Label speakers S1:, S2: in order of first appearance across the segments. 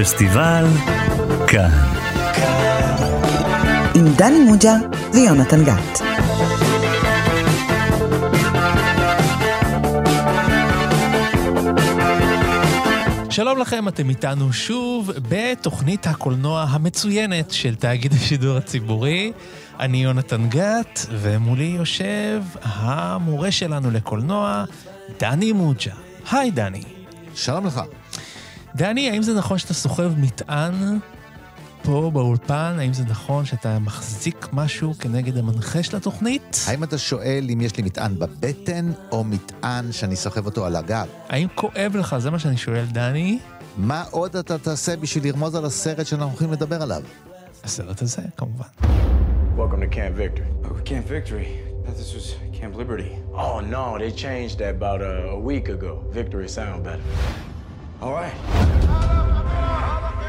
S1: פסטיבל כאן.
S2: עם דני מוג'ה ויונתן גת.
S3: שלום לכם, אתם איתנו שוב בתוכנית הקולנוע המצוינת של תאגיד השידור הציבורי. אני יונתן גת, ומולי יושב המורה שלנו לקולנוע, דני מוג'ה. היי, דני.
S4: שלום לך.
S3: דני, האם זה נכון שאתה סוחב מטען פה באולפן? האם זה נכון שאתה מחזיק משהו כנגד המנחה של התוכנית?
S4: האם אתה שואל אם יש לי מטען בבטן, או מטען שאני סוחב אותו על הגב?
S3: האם כואב לך? זה מה שאני שואל, דני.
S4: מה עוד אתה תעשה בשביל לרמוז על הסרט שאנחנו הולכים לדבר עליו?
S3: הסרט הזה, כמובן.
S5: Welcome to Camp Victory. Oh, Camp Victory? This was Camp Liberty. Oh, no, they changed that about a, a week ago. Victory sound better. All right.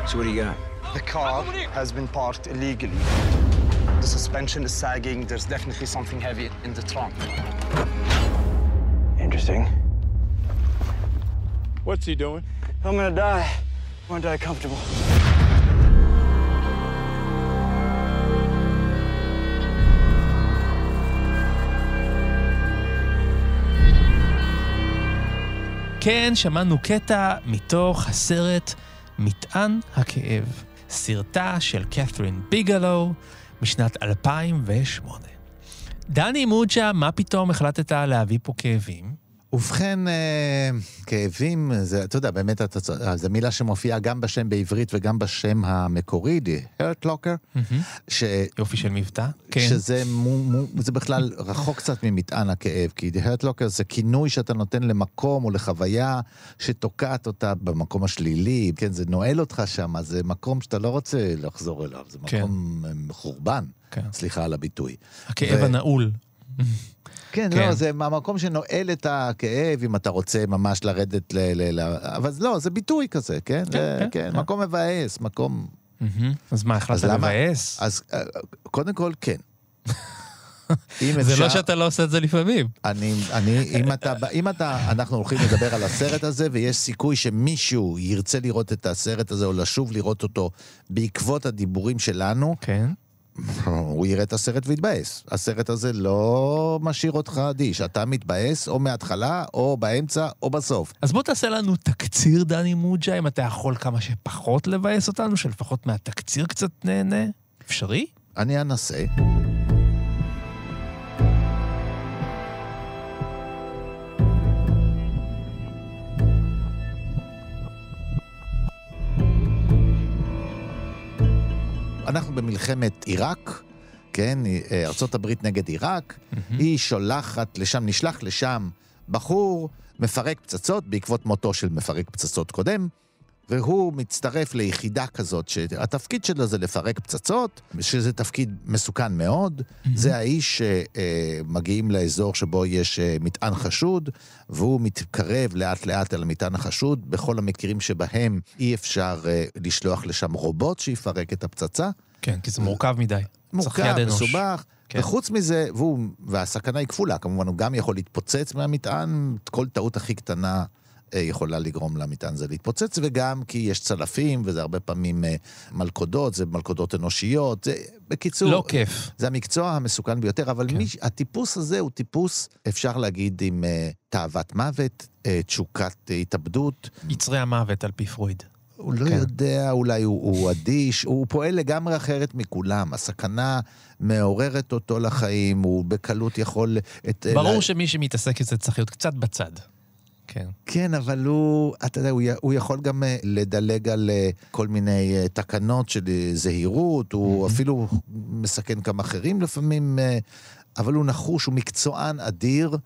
S5: So what do you got?
S6: The car has been parked illegally. The suspension is sagging. There's definitely something heavy in the trunk.
S5: Interesting. What's he doing?
S6: I'm gonna die. I wanna die comfortable.
S3: כן, שמענו קטע מתוך הסרט מטען הכאב, סרטה של קת'רין ביגלו משנת 2008. דני מוג'ה, מה פתאום החלטת להביא פה כאבים?
S4: ובכן, אה, כאבים, זה, אתה יודע, באמת, אה, זו מילה שמופיעה גם בשם בעברית וגם בשם המקורי, The Hurt Locker, ש...
S3: יופי של מבטא. כן.
S4: שזה מו, מו, זה בכלל רחוק קצת ממטען הכאב, כי The Hurt Locker זה כינוי שאתה נותן למקום או לחוויה שתוקעת אותה במקום השלילי, כן, זה נועל אותך שם, זה מקום שאתה לא רוצה לחזור אליו, זה
S3: כן.
S4: מקום אה, חורבן,
S3: כן.
S4: סליחה על הביטוי.
S3: הכאב
S4: ו-
S3: הנעול.
S4: כן,
S3: כן.
S4: לא, זה מהמקום שנועל את הכאב, אם אתה רוצה ממש לרדת ל... ל, ל אבל לא, זה ביטוי כזה, כן? זה-
S3: כן,
S4: כן,
S3: כן.
S4: מקום מבאס, מקום...
S3: אז מה, החלטת? לבאס?
S4: אז אה, קודם כל, כן. אם
S3: זה
S4: אפשר-
S3: לא שאתה לא עושה את זה לפעמים.
S4: אני, אני, אם אתה, אם אתה, אנחנו הולכים לדבר על הסרט הזה, ויש סיכוי שמישהו ירצה לראות את הסרט הזה, או לשוב לראות אותו בעקבות הדיבורים שלנו,
S3: כן.
S4: הוא יראה את הסרט ויתבאס. הסרט הזה לא משאיר אותך אדיש. אתה מתבאס או מההתחלה, או באמצע, או בסוף.
S3: אז בוא תעשה לנו תקציר, דני מוג'ה, אם אתה יכול כמה שפחות לבאס אותנו, שלפחות מהתקציר קצת נהנה. אפשרי?
S4: אני אנסה. אנחנו במלחמת עיראק, כן, אה, הברית נגד עיראק, היא שולחת לשם, נשלח לשם בחור מפרק פצצות בעקבות מותו של מפרק פצצות קודם, והוא מצטרף ליחידה כזאת, שהתפקיד שלו זה לפרק פצצות, שזה תפקיד מסוכן מאוד. זה האיש שמגיעים לאזור שבו יש אה, מטען חשוד, והוא מתקרב לאט-לאט אל המטען החשוד, בכל המקרים שבהם אי אפשר אה, לשלוח לשם רובוט שיפרק את הפצצה.
S3: כן, כי זה מורכב מדי.
S4: מורכב. מסובך.
S3: כן.
S4: וחוץ מזה, והוא, והסכנה היא כפולה, כמובן, הוא גם יכול להתפוצץ מהמטען, כל טעות הכי קטנה יכולה לגרום למטען הזה להתפוצץ, וגם כי יש צלפים, וזה הרבה פעמים אה, מלכודות, זה מלכודות אנושיות, זה, בקיצור...
S3: לא כיף.
S4: זה המקצוע המסוכן ביותר, אבל
S3: כן.
S4: מי, הטיפוס הזה הוא טיפוס, אפשר להגיד, עם אה, תאוות מוות, אה, תשוקת אה, התאבדות.
S3: יצרי המוות על פי פרויד.
S4: הוא לא
S3: כן.
S4: יודע, אולי הוא, הוא אדיש, הוא פועל לגמרי אחרת מכולם. הסכנה מעוררת אותו לחיים, הוא בקלות יכול... את,
S3: ברור
S4: לה-
S3: שמי שמתעסק בזה צריך להיות קצת בצד. כן.
S4: כן, אבל הוא, אתה יודע, הוא, הוא יכול גם אה, לדלג על אה, כל מיני אה, תקנות של זהירות, הוא אפילו מסכן גם אחרים לפעמים, אבל הוא נחוש, הוא מקצוען אדיר,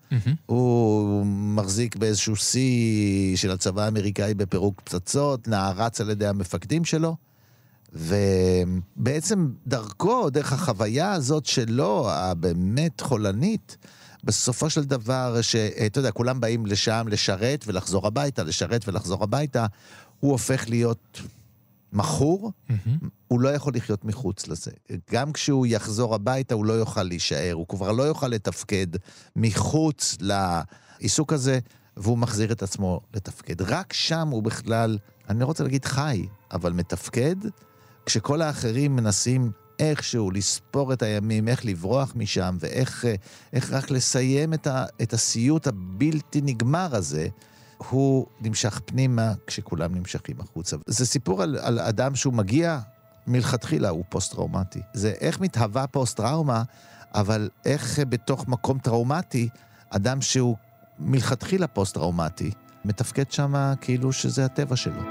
S4: הוא מחזיק באיזשהו שיא של הצבא האמריקאי בפירוק פצצות, נערץ על ידי המפקדים שלו. ובעצם דרכו, דרך החוויה הזאת שלו, הבאמת חולנית, בסופו של דבר, שאתה יודע, כולם באים לשם לשרת ולחזור הביתה, לשרת ולחזור הביתה, הוא הופך להיות מכור, הוא לא יכול לחיות מחוץ לזה. גם כשהוא יחזור הביתה, הוא לא יוכל להישאר, הוא כבר לא יוכל לתפקד מחוץ לעיסוק הזה. והוא מחזיר את עצמו לתפקד. רק שם הוא בכלל, אני לא רוצה להגיד חי, אבל מתפקד, כשכל האחרים מנסים איכשהו לספור את הימים, איך לברוח משם, ואיך אה, איך רק לסיים את, ה, את הסיוט הבלתי נגמר הזה, הוא נמשך פנימה כשכולם נמשכים החוצה. זה סיפור על, על אדם שהוא מגיע, מלכתחילה הוא פוסט-טראומטי. זה איך מתהווה פוסט-טראומה, אבל איך אה, בתוך מקום טראומטי, אדם שהוא מלכתחילה פוסט-טראומטי, מתפקד שם כאילו שזה הטבע שלו.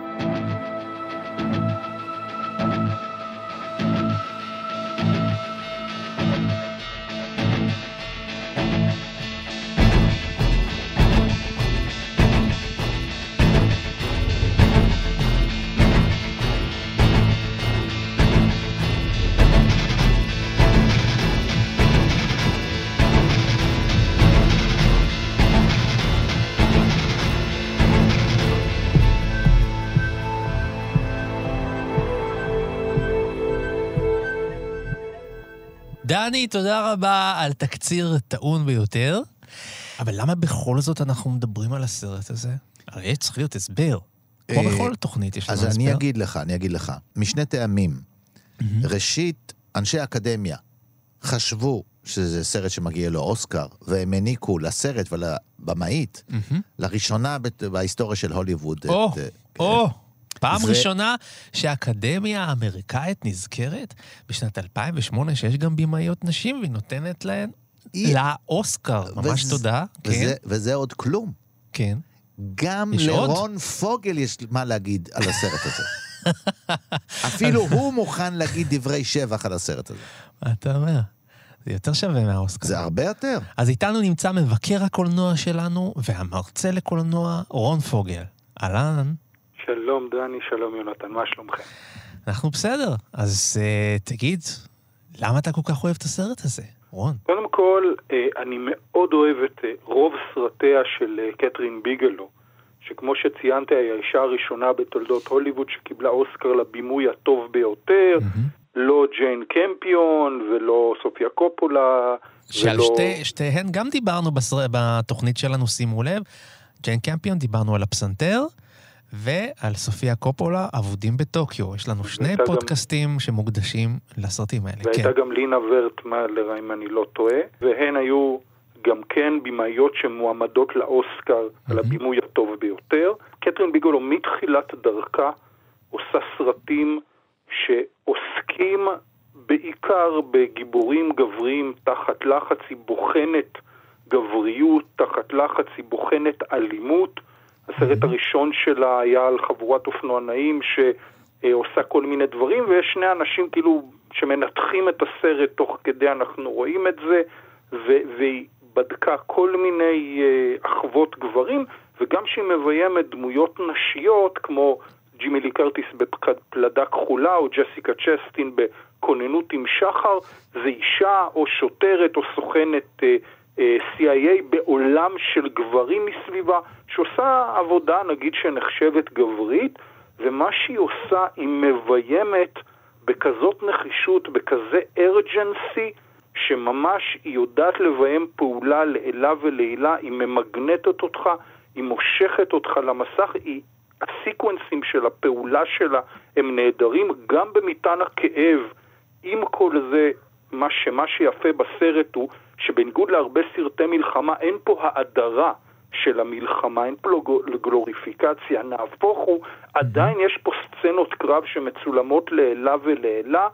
S3: דני, תודה רבה על תקציר טעון ביותר. אבל למה בכל זאת אנחנו מדברים על הסרט הזה? הרי יש צריך להיות הסבר. כמו
S4: אה,
S3: בכל תוכנית יש לנו
S4: אז
S3: הסבר.
S4: אני אגיד לך, אני אגיד לך. משני טעמים. ראשית, אנשי האקדמיה חשבו שזה סרט שמגיע לו אוסקר, והם העניקו לסרט ולבמאית, לראשונה בת- בהיסטוריה של הוליווד.
S3: או,
S4: אה,
S3: או, פעם
S4: זה-
S3: ראשונה שהאקדמיה האמריקאית נזכרת בשנת 2008 שיש גם במאיות נשים והיא נותנת להן
S4: היא-
S3: לאוסקר. ממש
S4: וזה-
S3: תודה. כן,
S4: וזה, וזה עוד כלום.
S3: כן.
S4: גם
S3: יש עוד?
S4: לרון פוגל יש מה להגיד על הסרט הזה. אפילו הוא מוכן להגיד דברי שבח על הסרט הזה.
S3: מה אתה אומר? זה יותר שווה מהאוסקר.
S4: זה הרבה יותר.
S3: אז איתנו נמצא מבקר הקולנוע שלנו והמרצה לקולנוע רון פוגל. אהלן,
S7: שלום דני, שלום יונתן, מה שלומכם?
S3: אנחנו בסדר. אז uh, תגיד, למה אתה כל כך אוהב את הסרט הזה, רון?
S7: קודם כל, אה, אני מאוד אוהב את אה, רוב סרטיה של אה, קתרין ביגלו, שכמו שציינתי, היא האישה הראשונה בתולדות הוליווד שקיבלה אוסקר לבימוי הטוב ביותר, לא ג'יין קמפיון ולא סופיה קופולה.
S3: שעל
S7: ולא...
S3: שתי, שתיהן גם דיברנו בסר... בתוכנית שלנו, שימו לב. ג'יין קמפיון, דיברנו על הפסנתר, ועל סופיה קופולה, אבודים בטוקיו. יש לנו שני
S7: והייתה גם-
S3: פודקאסטים שמוקדשים לסרטים האלה.
S7: והייתה
S3: כן.
S7: גם לינה ורטמלר, אם אני לא טועה, והן היו גם כן במאיות שמועמדות לאוסקר על הבימוי הטוב ביותר. קתרין ביגולו מתחילת דרכה עושה סרטים שעוסקים בעיקר בגיבורים גבריים תחת לחץ, היא בוחנת גבריות, תחת לחץ היא בוחנת אלימות. הסרט הראשון שלה היה על חבורת אופנוענאים שעושה כל מיני דברים, ויש שני אנשים כאילו שמנתחים את הסרט תוך כדי אנחנו רואים את זה, והיא בדקה כל מיני uh, אחוות גברים, וגם שהיא מביימת דמויות נשיות כמו ג'ימי לי קרטיס בפלדה כחולה, או ג'סיקה צ'סטין בכוננות עם שחר, זה אישה או שוטרת או סוכנת uh, CIA בעולם של גברים מסביבה, שעושה עבודה נגיד שנחשבת גברית, ומה שהיא עושה היא מביימת בכזאת נחישות, בכזה ארג'נסי, שממש היא יודעת לביים פעולה לעילה ולעילה, היא ממגנטת אותך, היא מושכת אותך למסך, היא, הסיקוונסים של הפעולה שלה הם נהדרים, גם במטען הכאב, עם כל זה, מה שמה שיפה בסרט הוא שבניגוד להרבה סרטי מלחמה, אין פה האדרה של המלחמה, אין פה גלוריפיקציה, נהפוך הוא, עדיין יש פה סצנות קרב שמצולמות לעילה ולעילה,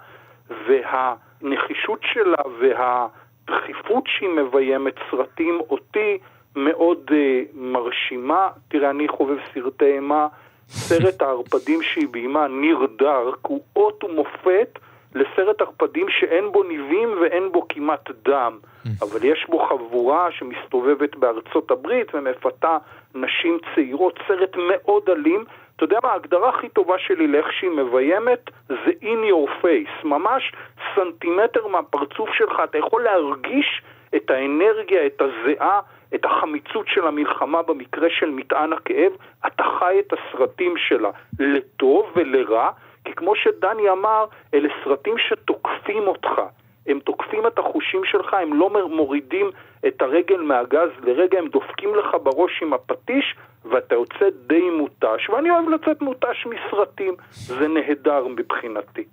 S7: והנחישות שלה והדחיפות שהיא מביימת סרטים אותי מאוד uh, מרשימה. תראה, אני חובב סרטי אימה, סרט הערפדים שהיא ביימה, ניר דארק, הוא אות ומופת לסרט ערפדים שאין בו ניבים ואין בו כמעט דם, אבל יש בו חבורה שמסתובבת בארצות הברית ומפתה נשים צעירות, סרט מאוד אלים. אתה יודע מה, ההגדרה הכי טובה שלי לאיך שהיא מביימת זה in your face, ממש סנטימטר מהפרצוף שלך, אתה יכול להרגיש את האנרגיה, את הזיעה, את החמיצות של המלחמה במקרה של מטען הכאב, אתה חי את הסרטים שלה לטוב ולרע, כי כמו שדני אמר, אלה סרטים שתוקפים אותך. הם תוקפים את החושים שלך, הם לא מורידים את הרגל מהגז לרגע, הם דופקים לך בראש עם הפטיש, ואתה יוצא די מותש. ואני אוהב לצאת מותש מסרטים, זה נהדר מבחינתי.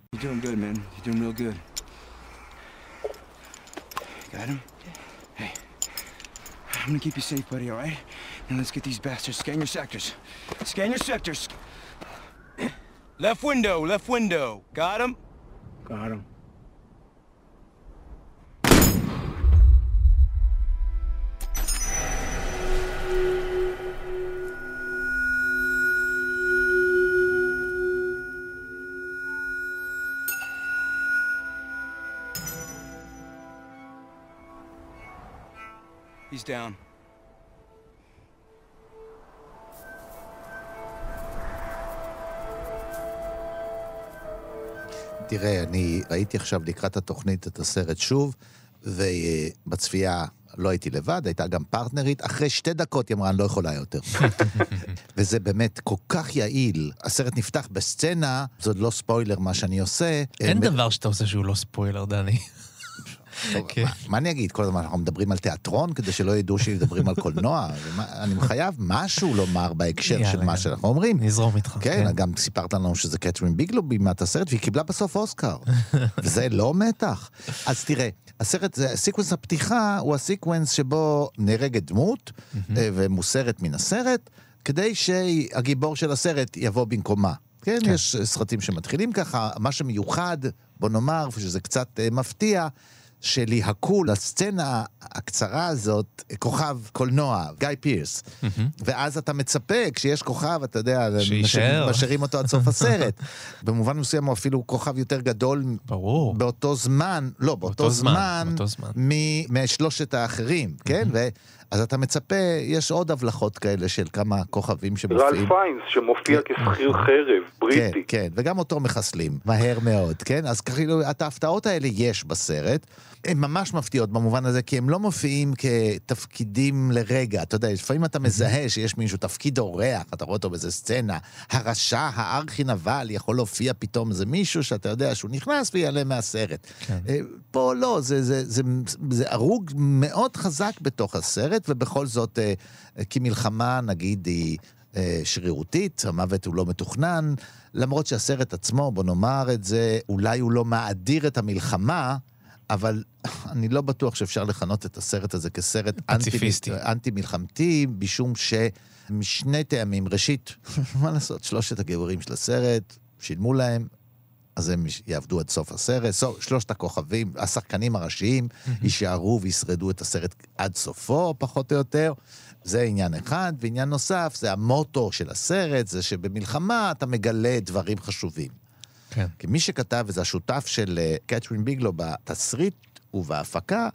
S5: I'm gonna keep you safe, buddy, alright? Now let's get these bastards. Scan your sectors. Scan your sectors. Left window, left window. Got him? Got him. He's down.
S4: תראה, אני ראיתי עכשיו לקראת התוכנית את הסרט שוב, ובצפייה לא הייתי לבד, הייתה גם פרטנרית. אחרי שתי דקות היא אמרה, אני לא יכולה יותר. וזה באמת כל כך יעיל. הסרט נפתח בסצנה, זה עוד לא ספוילר מה שאני עושה.
S3: אין
S4: אה,
S3: דבר שאתה עושה שהוא לא ספוילר, דני.
S4: טוב,
S3: כן.
S4: מה- מה אני אגיד? כל הזמן אנחנו מדברים על תיאטרון, כדי שלא ידעו שמדברים על קולנוע. אני חייב משהו לומר בהקשר של מה. שאנחנו אומרים.
S3: נזרום איתך.
S4: כן, גם סיפרת לנו שזה קתרין ביגלו ביימה את הסרט, והיא קיבלה בסוף אוסקר. וזה לא מתח. אז תראה, הסרט, סיקוונס הפתיחה הוא הסיקוונס שבו נהרגת דמות אה, ומוסרת מן הסרט, כדי שהגיבור של הסרט יבוא במקומה. כן,
S3: כן.
S4: יש סרטים שמתחילים ככה, מה שמיוחד, בוא נאמר, ושזה קצת אה, מפתיע, שליהקו לסצנה הקצרה הזאת כוכב קולנוע, גיא פירס. ואז אתה מצפה, כשיש כוכב, אתה יודע. משאירים אותו עד סוף הסרט. במובן מסוים הוא אפילו כוכב יותר גדול
S3: ברור.
S4: באותו זמן, לא, באותו
S3: באותו זמן,
S4: זמן,
S3: באותו זמן.
S4: משלושת האחרים, כן? ו- אז אתה מצפה, יש עוד הבלחות כאלה של כמה כוכבים שמופיעים.
S7: רל פיינס, שמופיע כשכיר חרב,
S4: כן,
S7: בריטי.
S4: כן, וגם אותו מחסלים, מהר מאוד, כן? אז כאילו, את ההפתעות האלה יש בסרט. הן ממש מפתיעות במובן הזה, כי הם לא מופיעים כתפקידים לרגע. אתה יודע, לפעמים אתה מזהה שיש מישהו, תפקיד אורח, אתה רואה אותו באיזה סצנה, הרשע, הארכי נבל, יכול להופיע פתאום איזה מישהו שאתה יודע שהוא נכנס ויעלה מהסרט.
S3: כן.
S4: אה, פה לא, זה, זה, זה, זה הרוג מאוד חזק בתוך הסרט, ובכל זאת, אה, כי מלחמה, נגיד, היא... אה, שרירותית, המוות הוא לא מתוכנן, למרות שהסרט עצמו, בוא נאמר את זה, אולי הוא לא מאדיר את המלחמה, אבל אני לא בטוח שאפשר לכנות את הסרט הזה כסרט אנטי-מלחמתי, משום שמשני טעמים. ראשית, מה לעשות, שלושת הגיבורים של הסרט, שילמו להם, אז הם יעבדו עד סוף הסרט. שלושת הכוכבים, השחקנים הראשיים, יישארו וישרדו את הסרט עד סופו, פחות או יותר. זה עניין אחד. ועניין נוסף, זה המוטו של הסרט, זה שבמלחמה אתה מגלה דברים חשובים.
S3: כן.
S4: כי מי שכתב, וזה השותף של אה, קטרין ביגלו בתסריט ובהפקה,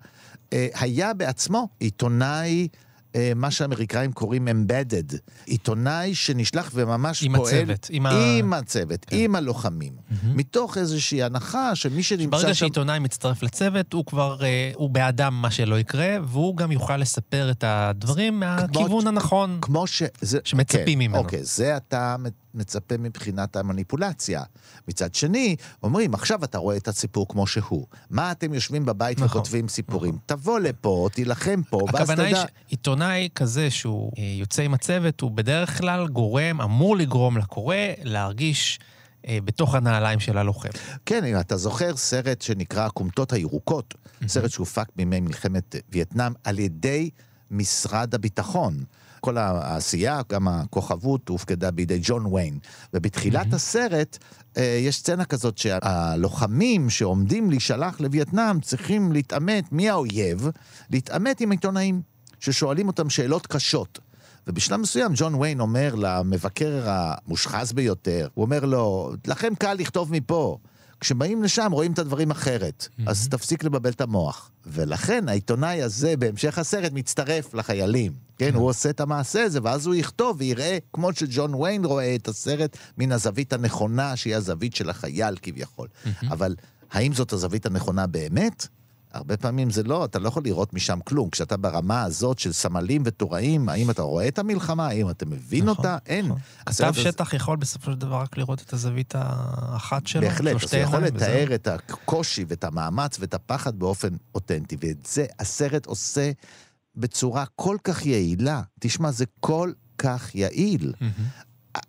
S4: אה, היה בעצמו עיתונאי, מה שהאמריקאים קוראים embedded. עיתונאי שנשלח וממש
S3: עם
S4: פועל...
S3: הצוות, עם ה-
S4: עם הצוות, עם הלוחמים. מתוך איזושהי הנחה שמי שנמצא
S3: ברגע
S4: שם...
S3: שעיתונאי מצטרף לצוות, הוא כבר, אה, הוא באדם מה שלא יקרה, והוא גם יוכל לספר את הדברים מהכיוון הנכון.
S4: כמו ש... זה,
S3: שמצפים
S4: כן,
S3: ממנו.
S4: אוקיי, זה אתה מצפה מבחינת המניפולציה. מצד שני, אומרים, עכשיו אתה רואה את הסיפור כמו שהוא. מה אתם יושבים בבית
S3: נכון,
S4: וכותבים סיפורים? תבוא לפה, תילחם פה, ואז
S3: הכוונה היא
S4: תדע...
S3: שעיתונאי כזה שהוא אה, יוצא עם הצוות, הוא בדרך כלל גורם, אמור לגרום לקורא להרגיש אה, בתוך הנעליים של הלוחם.
S4: כן, אם אתה זוכר סרט שנקרא הכומתות הירוקות, סרט שהופק בימי מלחמת וייטנאם על ידי משרד הביטחון. כל העשייה, גם הכוכבות, הופקדה בידי ג'ון ויין. ובתחילת הסרט אה, יש סצנה כזאת שהלוחמים שעומדים להישלח לווייטנאם צריכים להתעמת, מי האויב? להתעמת עם עיתונאים, ששואלים אותם שאלות קשות. ובשלב מסוים ג'ון ויין אומר למבקר המושחז ביותר, הוא אומר לו, לכם קל לכתוב מפה. כשבאים לשם רואים את הדברים אחרת, אז תפסיק לבלבל את המוח. ולכן העיתונאי הזה בהמשך הסרט מצטרף לחיילים. כן, הוא עושה את המעשה הזה, ואז הוא יכתוב ויראה, כמו שג'ון ויין רואה את הסרט, מן הזווית הנכונה, שהיא הזווית של החייל כביכול. אבל האם זאת הזווית הנכונה באמת? הרבה פעמים זה לא, אתה לא יכול לראות משם כלום. כשאתה ברמה הזאת של סמלים וטוראים, האם אתה רואה את המלחמה? האם אתה מבין
S3: נכון,
S4: אותה? אין.
S3: נכון. כתב שטח יכול בסופו של דבר רק לראות את הזווית האחת שלו,
S4: בהחלט, אז הוא יכול. לתאר את הקושי ואת המאמץ ואת הפחד באופן אותנטי, ואת זה הסרט עושה בצורה כל כך יעילה. תשמע, זה כל כך יעיל.
S3: מהמם.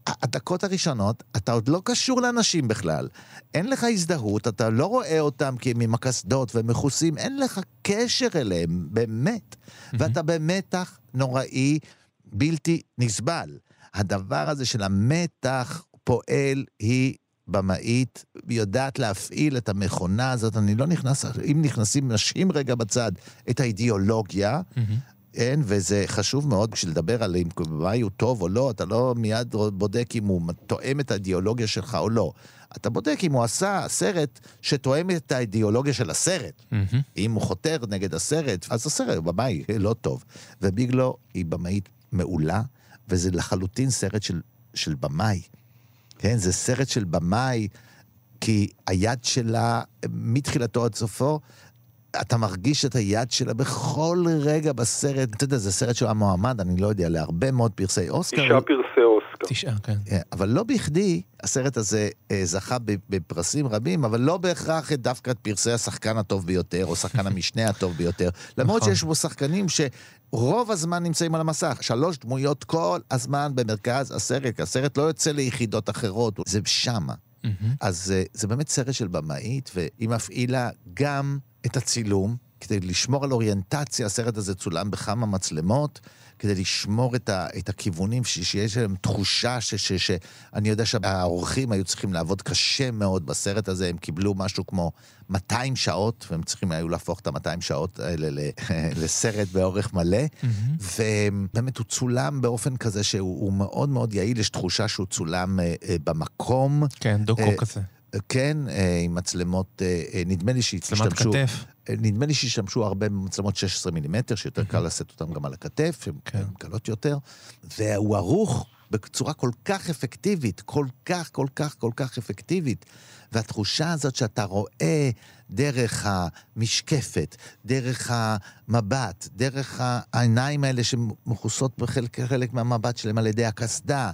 S4: הדקות הראשונות, אתה עוד לא קשור לאנשים בכלל. אין לך הזדהות, אתה לא רואה אותם כי הם עם הקסדות ומכוסים, אין לך קשר אליהם, באמת. ואתה במתח נוראי, בלתי נסבל. הדבר הזה של המתח פועל, היא במאית, היא יודעת להפעיל את המכונה הזאת. אני לא נכנס, אם נכנסים, נשים רגע בצד את האידיאולוגיה,
S3: מהמם.
S4: כן, וזה חשוב מאוד בשביל לדבר על אם במאי הוא טוב או לא, אתה לא מיד בודק אם הוא תואם את האידיאולוגיה שלך או לא. אתה בודק אם הוא עשה סרט שתואם את האידיאולוגיה של הסרט.
S3: מהמם.
S4: אם הוא חותר נגד הסרט, אז הסרט, במאי, לא טוב. וביגלו היא במאית מעולה, וזה לחלוטין סרט של, של במאי. כן, זה סרט של במאי, כי היד שלה, מתחילתו עד סופו, אתה מרגיש את היד שלה בכל רגע בסרט. אתה יודע, זה סרט שהוא היה מועמד, אני לא יודע, להרבה מאוד פרסי אוסקר.
S7: תשעה פרסי אוסקר.
S3: תשעה, כן.
S4: כן, אבל לא בכדי הסרט הזה אה, זכה בפרסים רבים, אבל לא בהכרח דווקא את פרסי השחקן הטוב ביותר, או שחקן המשנה הטוב ביותר. למרות
S3: נכון.
S4: שיש בו שחקנים שרוב הזמן נמצאים על המסך. שלוש דמויות כל הזמן במרכז הסרט. הסרט לא יוצא ליחידות אחרות, זה שמה.
S3: מהמם.
S4: אז אה, זה באמת סרט של במאית, והיא מפעילה גם את הצילום, כדי לשמור על אוריינטציה, הסרט הזה צולם בכמה מצלמות, כדי לשמור את, ה, את הכיוונים, ש- שיש להם תחושה ש, ש, ש... אני יודע שהעורכים היו צריכים לעבוד קשה מאוד בסרט הזה, הם קיבלו משהו כמו 200 שעות, והם צריכים היו להפוך את ה-200 שעות האלה ל- לסרט באורך מלא.
S3: מהמם.
S4: ובאמת הוא צולם באופן כזה שהוא הוא מאוד מאוד יעיל, יש תחושה שהוא צולם אה, אה, במקום.
S3: כן, דוקו
S4: אה,
S3: כזה.
S4: כן, אה, עם מצלמות, אה, אה, נדמה לי
S3: מצלמת
S4: שהשתמשו,
S3: כתף.
S4: אה, נדמה לי שהשתמשו הרבה במצלמות 16 מילימטר, שיותר קל לשאת אותן גם על הכתף, הן
S3: כן.
S4: קלות יותר, והוא ערוך בצורה כל כך אפקטיבית, כל כך, כל כך, כל כך אפקטיבית. והתחושה הזאת שאתה רואה דרך המשקפת, דרך המבט, דרך העיניים האלה שמכוסות בחלק חלק מהמבט שלהם על ידי הקסדה,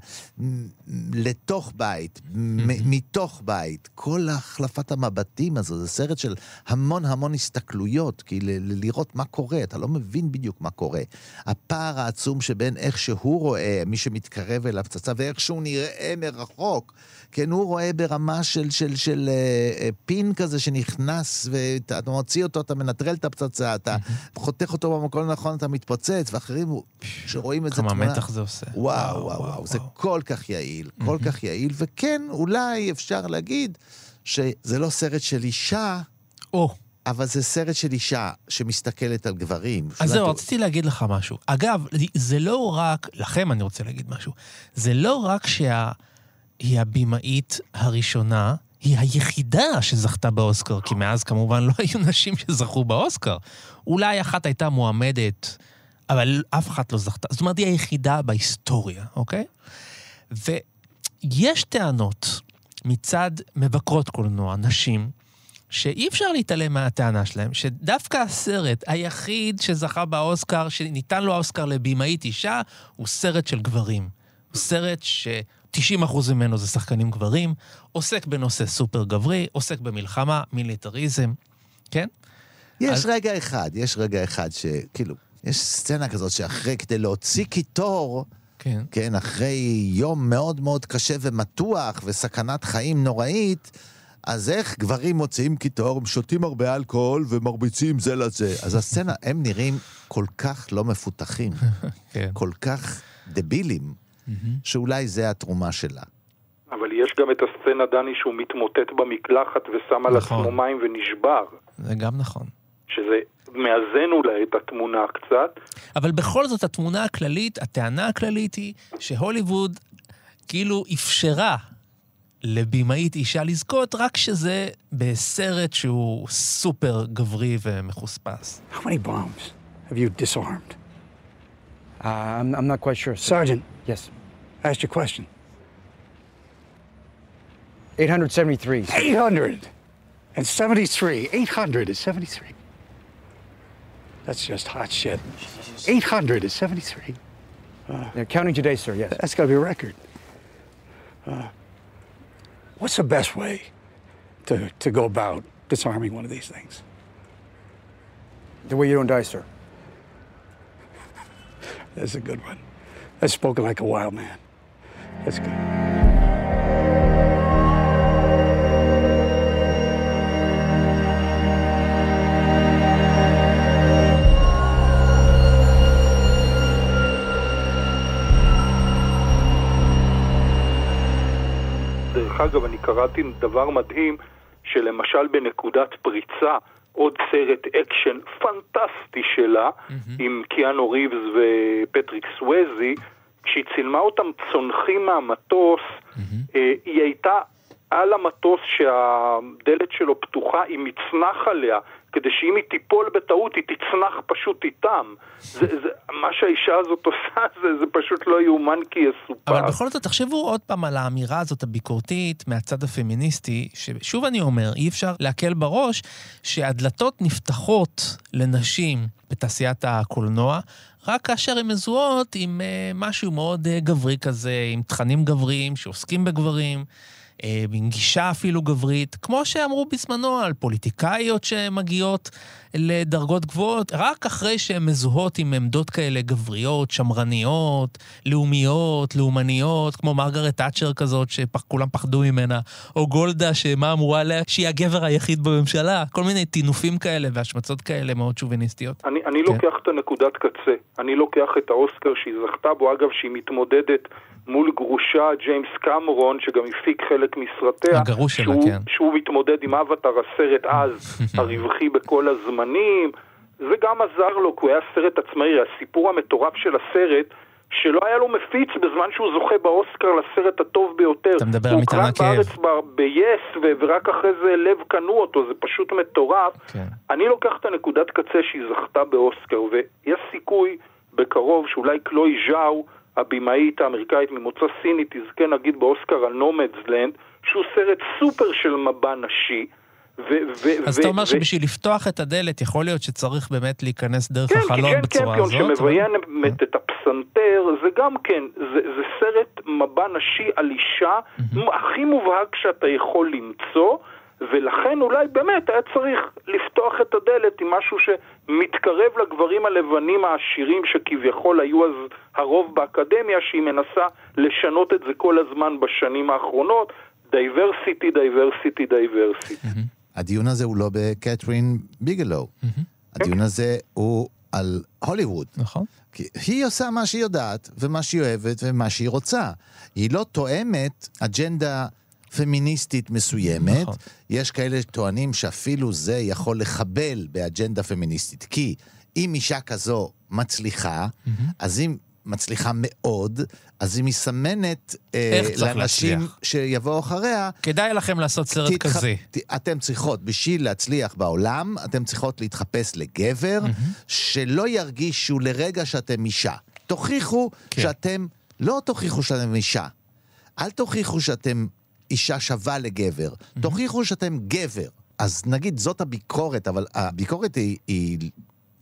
S4: לתוך בית, מתוך בית, כל החלפת המבטים הזו, זה סרט של המון המון הסתכלויות, כי לראות מה קורה, אתה לא מבין בדיוק מה קורה. הפער העצום שבין איך שהוא רואה, מי שמתקרב אליו פצצה, ואיך שהוא נראה מרחוק, כן, הוא רואה ברמה של, של, של אה, אה, פין כזה שנכנס, ואתה אתה מוציא אותו, אתה מנטרל את הפצצה, אתה חותך אותו במקום הנכון, אתה מתפוצץ, ואחרים שרואים את זה
S3: כמה. מתח זה עושה.
S4: וואו, וואו, וואו, זה כל כך יעיל, כל כך יעיל, וכן, אולי אפשר להגיד שזה לא סרט של אישה,
S3: או,
S4: אבל זה סרט של אישה שמסתכלת על גברים.
S3: אז זהו, רציתי להגיד לך משהו. אגב, זה לא רק, לכם אני רוצה להגיד משהו, זה לא רק שהיא הבמאית הראשונה, היא היחידה שזכתה באוסקר, כי מאז כמובן לא היו נשים שזכו באוסקר. אולי אחת הייתה מועמדת, אבל אף אחת לא זכתה. זאת אומרת, היא היחידה בהיסטוריה, אוקיי? ויש טענות מצד מבקרות קולנוע, נשים, שאי אפשר להתעלם מהטענה שלהם, שדווקא הסרט היחיד שזכה באוסקר, שניתן לו האוסקר לבמאית אישה, הוא סרט של גברים. הוא סרט ש-90% ממנו זה שחקנים גברים, עוסק בנושא סופר גברי, עוסק במלחמה, מיליטריזם, כן?
S4: יש
S3: אז-
S4: רגע אחד, יש רגע אחד שכאילו, יש סצנה כזאת שאחרי, כדי להוציא קיטור,
S3: כן.
S4: כן, אחרי יום מאוד מאוד קשה ומתוח וסכנת חיים נוראית, אז איך גברים מוציאים קיטור, שותים הרבה אלכוהול ומרביצים זה לזה. אז הסצנה, הם נראים כל כך לא מפותחים,
S3: כן.
S4: כל כך דבילים, שאולי זה התרומה שלה.
S7: אבל יש גם את הסצנה, דני, שהוא מתמוטט במקלחת ושם על
S3: נכון.
S7: עצמו מים ונשבר,
S3: זה גם נכון.
S7: שזה מאזן אולי את התמונה קצת.
S3: אבל בכל זאת, התמונה הכללית, הטענה הכללית היא שהוליווד כאילו אפשרה לבמאית אישה לזכות, רק שזה בסרט שהוא סופר גברי ומחוספס.
S8: How many bombs have you disarmed?
S5: Uh, I'm, I'm not quite sure.
S8: Sergeant,
S5: Yes.
S8: Asked your question.
S5: 873.
S8: 800 and 73. 800 and 73. That's just hot shit. 800 is 73.
S5: Yeah, counting today, sir, yes.
S8: That's got to be a record. Uh, what's the best way to, to go about disarming one of these things?
S5: The way you don't die, sir.
S8: That's a good one. That's spoken like a wild man. That's good.
S7: דרך אגב, אני קראתי דבר מדהים, שלמשל בנקודת פריצה, עוד סרט אקשן פנטסטי שלה, עם קיאנו ריבס ופטריק סווזי, כשהיא צילמה אותם צונחים מהמטוס, אה, היא הייתה על המטוס שהדלת שלו פתוחה עם מצנח עליה, כדי שאם היא תיפול בטעות היא תצנח פשוט איתם. זה, זה, מה שהאישה הזאת עושה זה, זה פשוט לא יאומן כי יסופר.
S3: אבל בכל זאת, תחשבו עוד פעם על האמירה הזאת הביקורתית מהצד הפמיניסטי, ששוב אני אומר, אי אפשר להקל בראש שהדלתות נפתחות לנשים בתעשיית הקולנוע, רק כאשר הן מזוהות עם uh, משהו מאוד uh, גברי כזה, עם תכנים גבריים שעוסקים בגברים. אה, עם גישה אפילו גברית, כמו שאמרו בזמנו על פוליטיקאיות שמגיעות לדרגות גבוהות, רק אחרי שהן מזוהות עם עמדות כאלה גבריות, שמרניות, לאומיות, לאומניות, כמו מרגרט תאצ'ר כזאת, שכולם פחדו ממנה, או גולדה, שמה אמרו לה, שהיא הגבר היחיד בממשלה, כל מיני טינופים כאלה והשמצות כאלה מאוד שוביניסטיות.
S7: אני, אני
S3: כן.
S7: לוקח את הנקודת קצה, אני לוקח את האוסקר שהיא זכתה בו, אגב שהיא מתמודדת מול גרושה ג'יימס קמרון, שגם הפיק חלק מסרטיה,
S3: הגרוש שלה, כן.
S7: שהוא מתמודד עם אבטר הסרט אז, הרווחי בכל הזמנים, זה גם עזר לו, כי הוא היה סרט עצמאי, הסיפור המטורף של הסרט, שלא היה לו מפיץ בזמן שהוא זוכה באוסקר לסרט הטוב ביותר.
S3: אתה מדבר על
S7: הוא
S3: מטען
S7: הוקרן
S3: הכאב.
S7: בארץ ב- ב-yes, ו- ורק אחרי זה לב קנו אותו, זה פשוט מטורף.
S3: כן.
S7: אני לוקח את הנקודת קצה שהיא זכתה באוסקר, ויש סיכוי בקרוב שאולי קלוי ז'או, הבמאית האמריקאית ממוצא סיני, תזכה נגיד באוסקר על נומדסלנד, שהוא סרט סופר של מבע נשי. ו- ו-
S3: אז
S7: ו-
S3: אתה אומר שבשביל לפתוח את הדלת, יכול להיות שצריך באמת להיכנס דרך
S7: כן,
S3: החלון
S7: כן,
S3: בצורה
S7: כן,
S3: הזאת?
S7: כן,
S3: אבל-
S7: שמביים את הפסנתר, זה גם כן, זה, זה סרט מבע נשי על אישה, הכי מובהק שאתה יכול למצוא, ולכן אולי באמת היה צריך לפתוח את הדלת עם משהו שמתקרב לגברים הלבנים העשירים שכביכול היו אז הרוב באקדמיה, שהיא מנסה לשנות את זה כל הזמן בשנים האחרונות. diversity, diversity, diversity.
S4: הדיון הזה הוא לא בקתרין ביגלו. הדיון הזה הוא על הוליווד.
S3: נכון.
S4: כי היא עושה מה שהיא יודעת, ומה שהיא אוהבת, ומה שהיא רוצה. היא לא תואמת אג'נדה פמיניסטית מסוימת.
S3: נכון.
S4: יש כאלה שטוענים שאפילו זה יכול לחבל באג'נדה פמיניסטית. כי אם אישה כזו מצליחה, אז אם מצליחה מאוד, אז היא מסמנת אה, לאנשים
S3: להצליח?
S4: שיבואו אחריה,
S3: כדאי לכם לעשות סרט
S4: תתח-
S3: כזה.
S4: ת- אתם צריכות, בשביל להצליח בעולם, אתם צריכות להתחפש לגבר, שלא ירגישו לרגע שאתם אישה. תוכיחו
S3: כן.
S4: שאתם, לא תוכיחו שאתם אישה. אל תוכיחו שאתם אישה שווה לגבר. תוכיחו שאתם גבר. אז נגיד, זאת הביקורת, אבל הביקורת היא... היא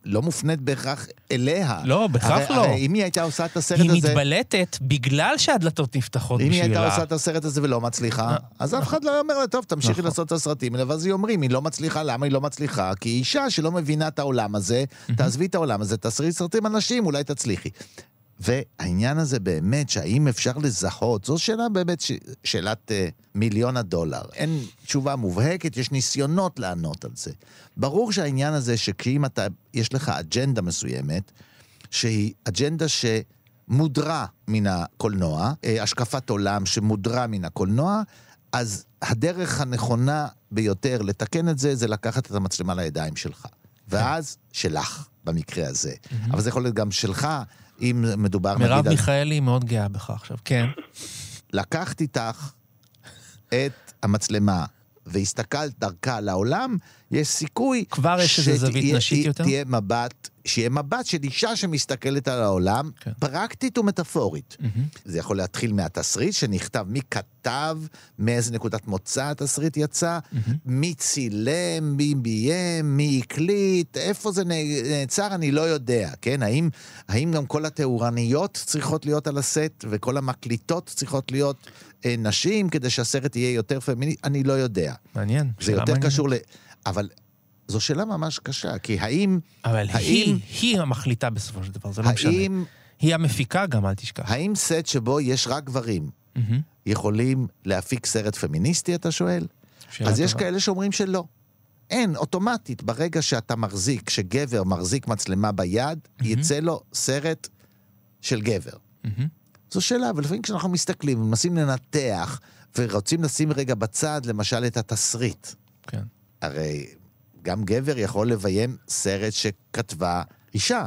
S4: לא מופנית בהכרח אליה.
S3: לא, בהכרח לא.
S4: הרי אם היא הייתה עושה את הסרט
S3: היא
S4: הזה...
S3: מתבלטת בגלל שהדלתות נפתחות
S4: אם היא הייתה
S3: בשבילה.
S4: עושה את הסרט הזה ולא מצליחה, אז אף אחד לא אומר לה, טוב, תמשיכי
S3: נכון.
S4: לעשות את הסרטים האלה, ואז היא אומרים, היא לא מצליחה, למה היא לא מצליחה? כי היא אישה שלא מבינה את העולם הזה, תעזבי את העולם הזה, תעשי סרטים על נשים, אולי תצליחי. והעניין הזה באמת, שהאם אפשר לזהות, זו שאלה באמת, ש... שאלת uh, מיליון הדולר. אין תשובה מובהקת, יש ניסיונות לענות על זה. ברור שהעניין הזה, שכאם אתה, יש לך אג'נדה מסוימת, שהיא אג'נדה שמודרה מן הקולנוע, אה, השקפת עולם שמודרה מן הקולנוע, אז הדרך הנכונה ביותר לתקן את זה, זה לקחת את המצלמה לידיים שלך. ואז שלך, במקרה הזה. אבל זה יכול להיות גם שלך, אם מדובר
S3: מרב
S4: נגיד על...
S3: מיכאלי מאוד גאה בך עכשיו, כן.
S4: לקחת איתך את המצלמה והסתכלת דרכה לעולם, יש סיכוי
S3: כבר יש איזה זווית
S4: שתהיה-
S3: נשית יותר?
S4: תהיה מבט שיהיה מבט של אישה שמסתכלת על העולם,
S3: כן.
S4: פרקטית ומטאפורית. זה יכול להתחיל מהתסריט שנכתב, מי כתב, מאיזה נקודת מוצא התסריט יצא, מי צילם, מי ביים, מי הקליט, איפה זה נעצר, אני לא יודע, כן? האם, האם גם כל התאורניות צריכות להיות על הסט, וכל המקליטות צריכות להיות נשים, כדי שהסרט יהיה יותר פמיני? אני לא יודע.
S3: מעניין.
S4: זה יותר
S3: מעניינת.
S4: קשור ל... אבל זו שאלה ממש קשה, כי האם...
S3: אבל
S4: האם-
S3: היא, היא המחליטה בסופו של דבר, זה לא משנה.
S4: האם,
S3: היא המפיקה גם, אל תשכח.
S4: האם סט שבו יש רק גברים
S3: מהמם.
S4: יכולים להפיק סרט פמיניסטי, אתה שואל? אז יש
S3: טובה.
S4: כאלה שאומרים שלא. אין, אוטומטית, ברגע שאתה מחזיק, שגבר מחזיק מצלמה ביד, יצא לו סרט של גבר.
S3: מהמם.
S4: זו שאלה, ולפעמים כשאנחנו מסתכלים ומנסים לנתח, ורוצים לשים רגע בצד, למשל, את התסריט.
S3: כן.
S4: הרי גם גבר יכול לביים סרט שכתבה אישה.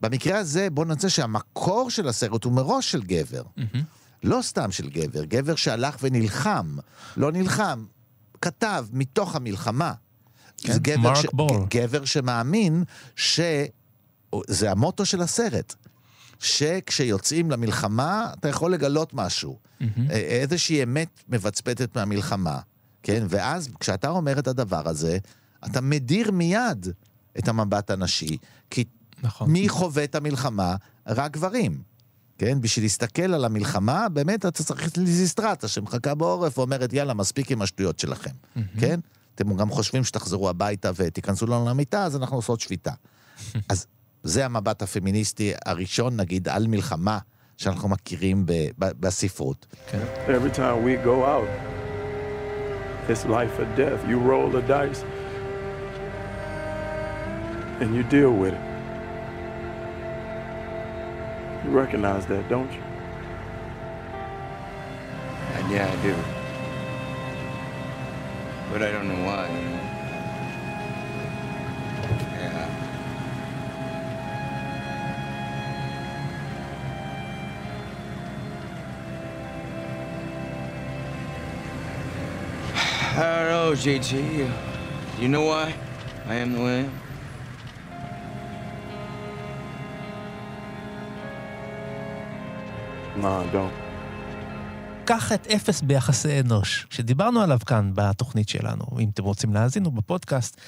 S4: במקרה הזה, בוא נוצא שהמקור של הסרט הוא מראש של גבר.
S3: מהמם.
S4: לא סתם של גבר, גבר שהלך ונלחם. לא נלחם, כתב מתוך המלחמה.
S3: כן,
S4: זה גבר,
S3: מרק בור.
S4: גבר שמאמין ש... זה המוטו של הסרט. שכשיוצאים למלחמה, אתה יכול לגלות משהו. א- איזושהי אמת מבצבצת מהמלחמה, כן? ואז כשאתה אומר את הדבר הזה, אתה מדיר מיד את המבט הנשי, כי
S3: נכון.
S4: מי חווה את המלחמה? רק גברים. כן? בשביל להסתכל על המלחמה, באמת אתה צריך ליזיסטרטה שמחכה בעורף ואומרת, יאללה, מספיק עם השטויות שלכם, כן? אתם גם חושבים שתחזרו הביתה ותיכנסו לנו למיטה, אז אנחנו עושות שביתה. אז זה המבט הפמיניסטי הראשון, נגיד, על מלחמה שאנחנו מכירים ב- ב- בספרות.
S9: Every time we go out, it's life or death. You roll the dice and you deal with it. You recognize that, don't you?
S5: And yeah, I do. But I don't know why, know, JT. You know why I am the way I am?
S9: Nah, don't.
S3: קח את אפס ביחסי אנוש, שדיברנו עליו כאן בתוכנית שלנו, אם אתם רוצים להאזין או בפודקאסט.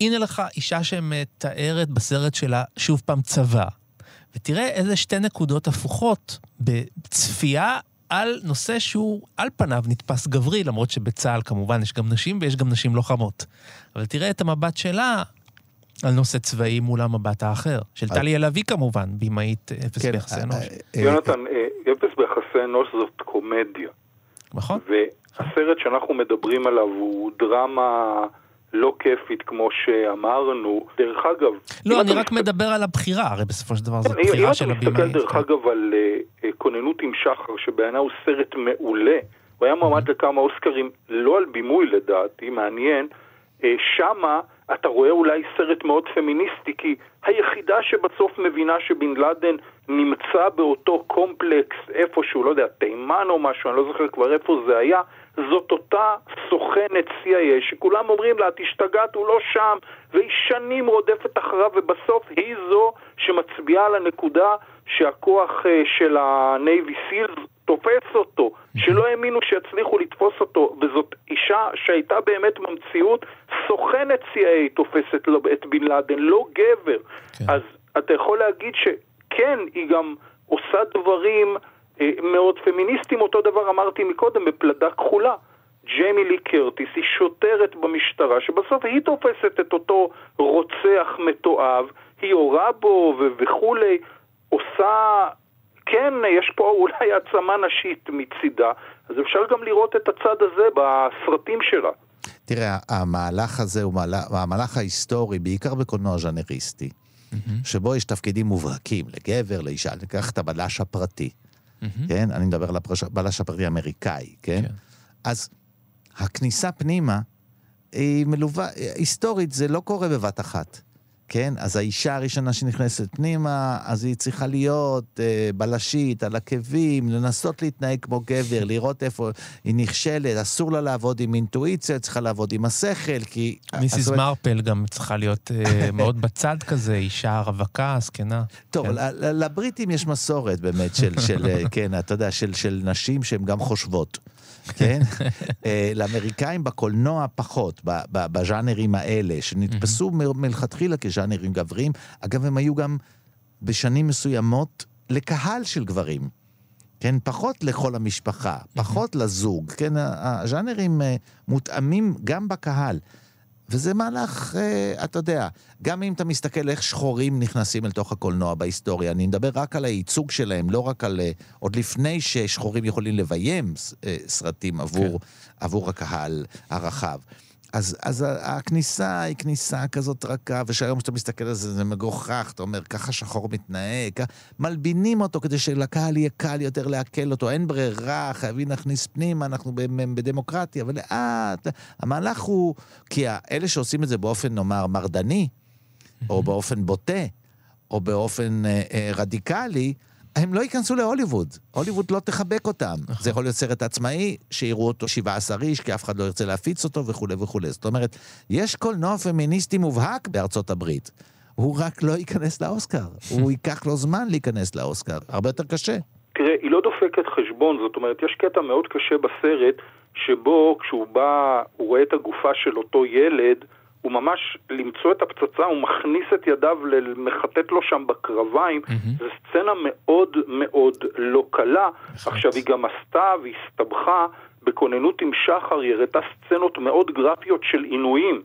S3: הנה לך אישה שמתארת בסרט שלה שוב פעם צבא, ותראה איזה שתי נקודות הפוכות בצפייה על נושא שהוא על פניו נתפס גברי, למרות שבצה"ל כמובן יש גם נשים ויש גם נשים לוחמות. אבל תראה את המבט שלה על נושא צבאי מול המבט האחר, של טלי אלעבי כמובן, במאית אפס
S4: כן,
S3: ביחסי
S4: אה,
S3: אנוש.
S4: אה,
S7: יונתן, אה, אפס ביחסי אנוש זאת קומדיה.
S3: נכון?
S7: והסרט שאנחנו מדברים עליו הוא דרמה לא כיפית, כמו שאמרנו. דרך אגב... אם
S3: לא, אני
S7: אתה
S3: רק
S7: מסתכל-
S3: מדבר על הבחירה, הרי בסופו של דבר זו
S7: אם אם
S3: בחירה
S7: אתה
S3: של
S7: מסתכל. דרך
S3: כן.
S7: אגב, על אה, כוננות עם שחר, שבעיניי הוא סרט מעולה, הוא היה מועמד לכמה אוסקרים, לא על בימוי לדעתי, מעניין, אה, שמה אתה רואה אולי סרט מאוד פמיניסטי, כי היחידה שבסוף מבינה שבן לאדן נמצא באותו קומפלקס איפשהו, לא יודע, תימן או משהו, אני לא זוכר כבר איפה זה היה, זאת אותה סוכנת CIA שכולם אומרים לה, את השתגעת, הוא לא שם, והיא שנים רודפת אחריו, ובסוף היא זו שמצביעה על הנקודה שהכוח אה, של ה-Navy Seals תופס אותו, שלא האמינו שיצליחו לתפוס אותו, וזאת אישה שהייתה באמת במציאות, סוכנת CIA תופסת לו את בן לאדן, לא גבר.
S3: כן.
S7: אז אתה יכול להגיד שכן, היא גם עושה דברים מאוד פמיניסטיים, אותו דבר אמרתי מקודם בפלדה כחולה. ג'יימי לי קרטיס היא שוטרת במשטרה, שבסוף היא תופסת את אותו רוצח מתועב, היא יורה בו וכולי, עושה... כן, יש פה אולי העצמה נשית מצידה, אז אפשר גם לראות את הצד הזה בסרטים שלה.
S4: תראה, המהלך הזה הוא מהלך, המהלך ההיסטורי, בעיקר בקולנוע ז'אנריסטי, שבו יש תפקידים מובהקים לגבר, לאישה, ניקח את הבלש הפרטי, כן? אני מדבר על הבלש הפרטי האמריקאי, כן?
S3: כן.
S4: אז הכניסה פנימה היא מלווה, היסטורית זה לא קורה בבת אחת. כן? אז האישה הראשונה שנכנסת פנימה, אז היא צריכה להיות אה, בלשית, על עקבים, לנסות להתנהג כמו גבר, לראות איפה היא נכשלת, אסור לה לעבוד עם אינטואיציה, צריכה לעבוד עם השכל, כי...
S3: מיסיס
S4: אסור...
S3: מרפל גם צריכה להיות אה, מאוד בצד כזה, אישה רווקה, זקנה.
S4: טוב,
S3: כן.
S4: לבריטים יש מסורת באמת של, של כן, אתה יודע, של, של נשים שהן גם חושבות. כן? אה, לאמריקאים בקולנוע פחות, בז'אנרים האלה, שנתפסו מלכתחילה כז'אנרים גבריים. אגב, הם היו גם בשנים מסוימות לקהל של גברים. כן, פחות לכל המשפחה, פחות לזוג, כן, הז'אנרים אה, מותאמים גם בקהל. וזה מהלך, אה, אתה יודע, גם אם אתה מסתכל איך שחורים נכנסים אל תוך הקולנוע בהיסטוריה, אני מדבר רק על הייצוג שלהם, לא רק על... אה, עוד לפני ששחורים יכולים לביים אה, סרטים עבור, כן. עבור הקהל הרחב. אז, אז הכניסה היא כניסה כזאת רכה, ושהיום כשאתה מסתכל על זה, זה מגוחך, אתה אומר, ככה שחור מתנהג, כ... מלבינים אותו כדי שלקהל יהיה קל יותר לעכל אותו, אין ברירה, חייבים להכניס פנימה, אנחנו בדמוקרטיה, אבל לאט, המהלך הוא, כי אלה שעושים את זה באופן, נאמר, מרדני, או באופן בוטה, או באופן אה, אה, רדיקלי, הם לא ייכנסו להוליווד. הוליווד לא תחבק אותם. נכון. זה יכול להיות סרט עצמאי, שיראו אותו 17 איש, כי אף אחד לא ירצה להפיץ אותו וכולי וכולי. זאת אומרת, יש קולנוע פמיניסטי מובהק בארצות הברית. הוא רק לא ייכנס לאוסקר. הוא ייקח לו זמן להיכנס לאוסקר. הרבה יותר קשה.
S7: תראה, היא לא דופקת חשבון, זאת אומרת, יש קטע מאוד קשה בסרט, שבו כשהוא בא, הוא רואה את הגופה של אותו ילד, הוא ממש למצוא את הפצצה, הוא מכניס את ידיו, למחטט לו שם בקרביים. Mm-hmm. זו סצנה מאוד מאוד לא קלה. נכון. עכשיו, היא גם עשתה והסתבכה בכוננות עם שחר, היא הראתה סצנות מאוד גרפיות של עינויים.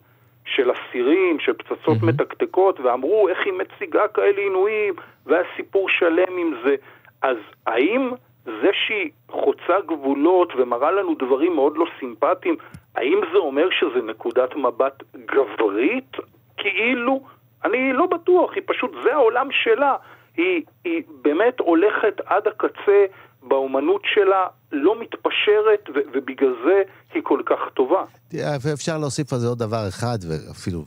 S7: של אסירים, של פצצות mm-hmm. מתקתקות, ואמרו איך היא מציגה כאלה עינויים, והיה סיפור שלם עם זה. אז האם זה שהיא חוצה גבולות ומראה לנו דברים מאוד לא סימפטיים, האם זה אומר שזה נקודת מבט גברית? כאילו, אני לא בטוח, היא פשוט, זה העולם שלה. היא, היא באמת הולכת עד הקצה באומנות שלה, לא מתפשרת, ו- ובגלל זה היא כל כך טובה.
S4: תראה, אפשר להוסיף על זה עוד דבר אחד, ואפילו